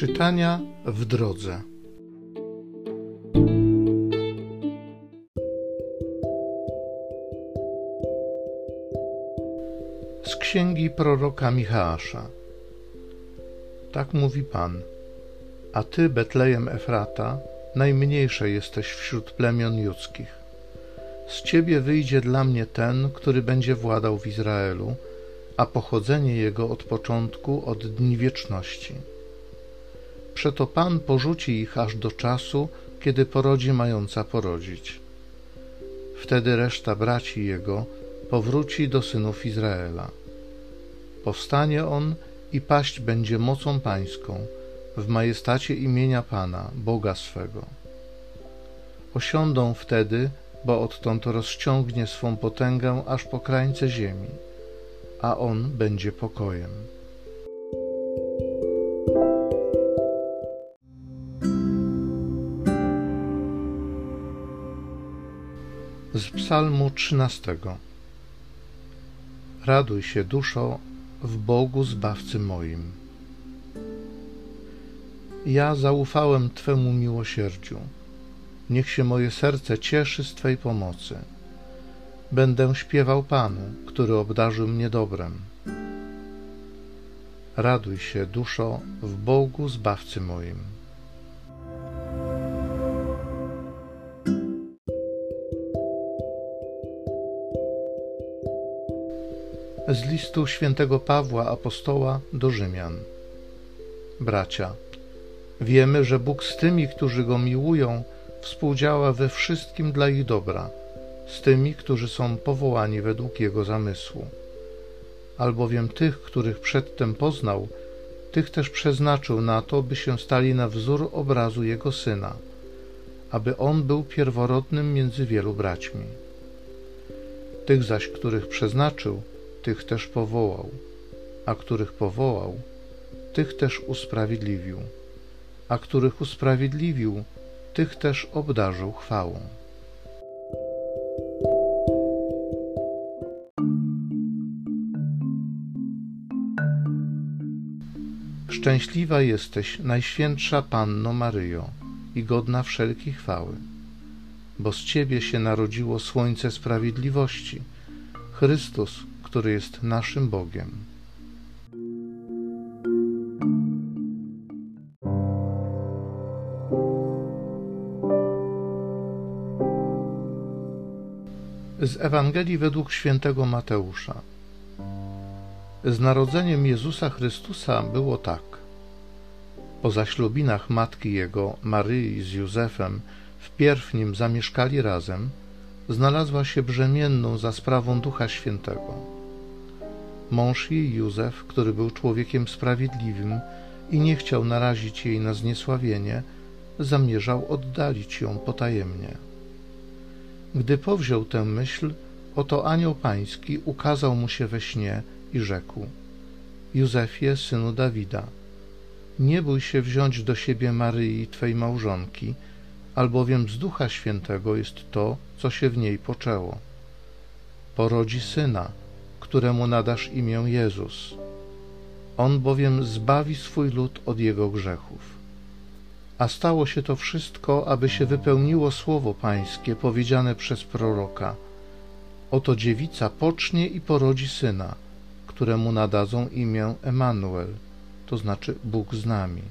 Czytania w drodze. Z księgi proroka Michała. Tak mówi Pan. A ty, Betlejem Efrata, najmniejsze jesteś wśród plemion judzkich. Z ciebie wyjdzie dla mnie ten, który będzie władał w Izraelu, a pochodzenie jego od początku, od dni wieczności. Przeto Pan porzuci ich aż do czasu, kiedy porodzi mająca porodzić. Wtedy reszta braci jego powróci do synów Izraela. Powstanie on i paść będzie mocą pańską w majestacie imienia Pana, Boga swego. Osiądą wtedy, bo odtąd rozciągnie swą potęgę aż po krańce ziemi, a on będzie pokojem. Z Psalmu 13. Raduj się, duszo, w Bogu Zbawcy moim. Ja zaufałem Twemu miłosierdziu. Niech się moje serce cieszy z Twej pomocy. Będę śpiewał Panu, który obdarzył mnie dobrem. Raduj się, duszo, w Bogu Zbawcy moim. Z listu świętego Pawła apostoła do Rzymian. Bracia, wiemy, że Bóg z tymi, którzy go miłują, współdziała we wszystkim dla ich dobra, z tymi, którzy są powołani według jego zamysłu. Albowiem tych, których przedtem poznał, tych też przeznaczył na to, by się stali na wzór obrazu jego syna, aby on był pierworodnym między wielu braćmi. Tych zaś, których przeznaczył, tych też powołał, a których powołał, tych też usprawiedliwił, a których usprawiedliwił, tych też obdarzył chwałą. Szczęśliwa jesteś, Najświętsza Panno Maryjo, i godna wszelkiej chwały, bo z Ciebie się narodziło Słońce Sprawiedliwości, Chrystus, który jest naszym Bogiem. Z Ewangelii według świętego Mateusza. Z narodzeniem Jezusa Chrystusa było tak. Po zaślubinach matki jego, Maryi z Józefem, wpierw nim zamieszkali razem, znalazła się brzemienną za sprawą Ducha Świętego. Mąż jej Józef, który był człowiekiem sprawiedliwym i nie chciał narazić jej na zniesławienie, zamierzał oddalić ją potajemnie. Gdy powziął tę myśl, oto anioł pański ukazał mu się we śnie i rzekł: Józefie, synu Dawida, nie bój się wziąć do siebie Maryi, twej małżonki, albowiem z Ducha Świętego jest to, co się w niej poczęło. Porodzi syna któremu nadasz imię Jezus. On bowiem zbawi swój lud od jego grzechów. A stało się to wszystko, aby się wypełniło słowo Pańskie powiedziane przez proroka. Oto dziewica pocznie i porodzi syna, któremu nadadzą imię Emanuel, to znaczy Bóg z nami.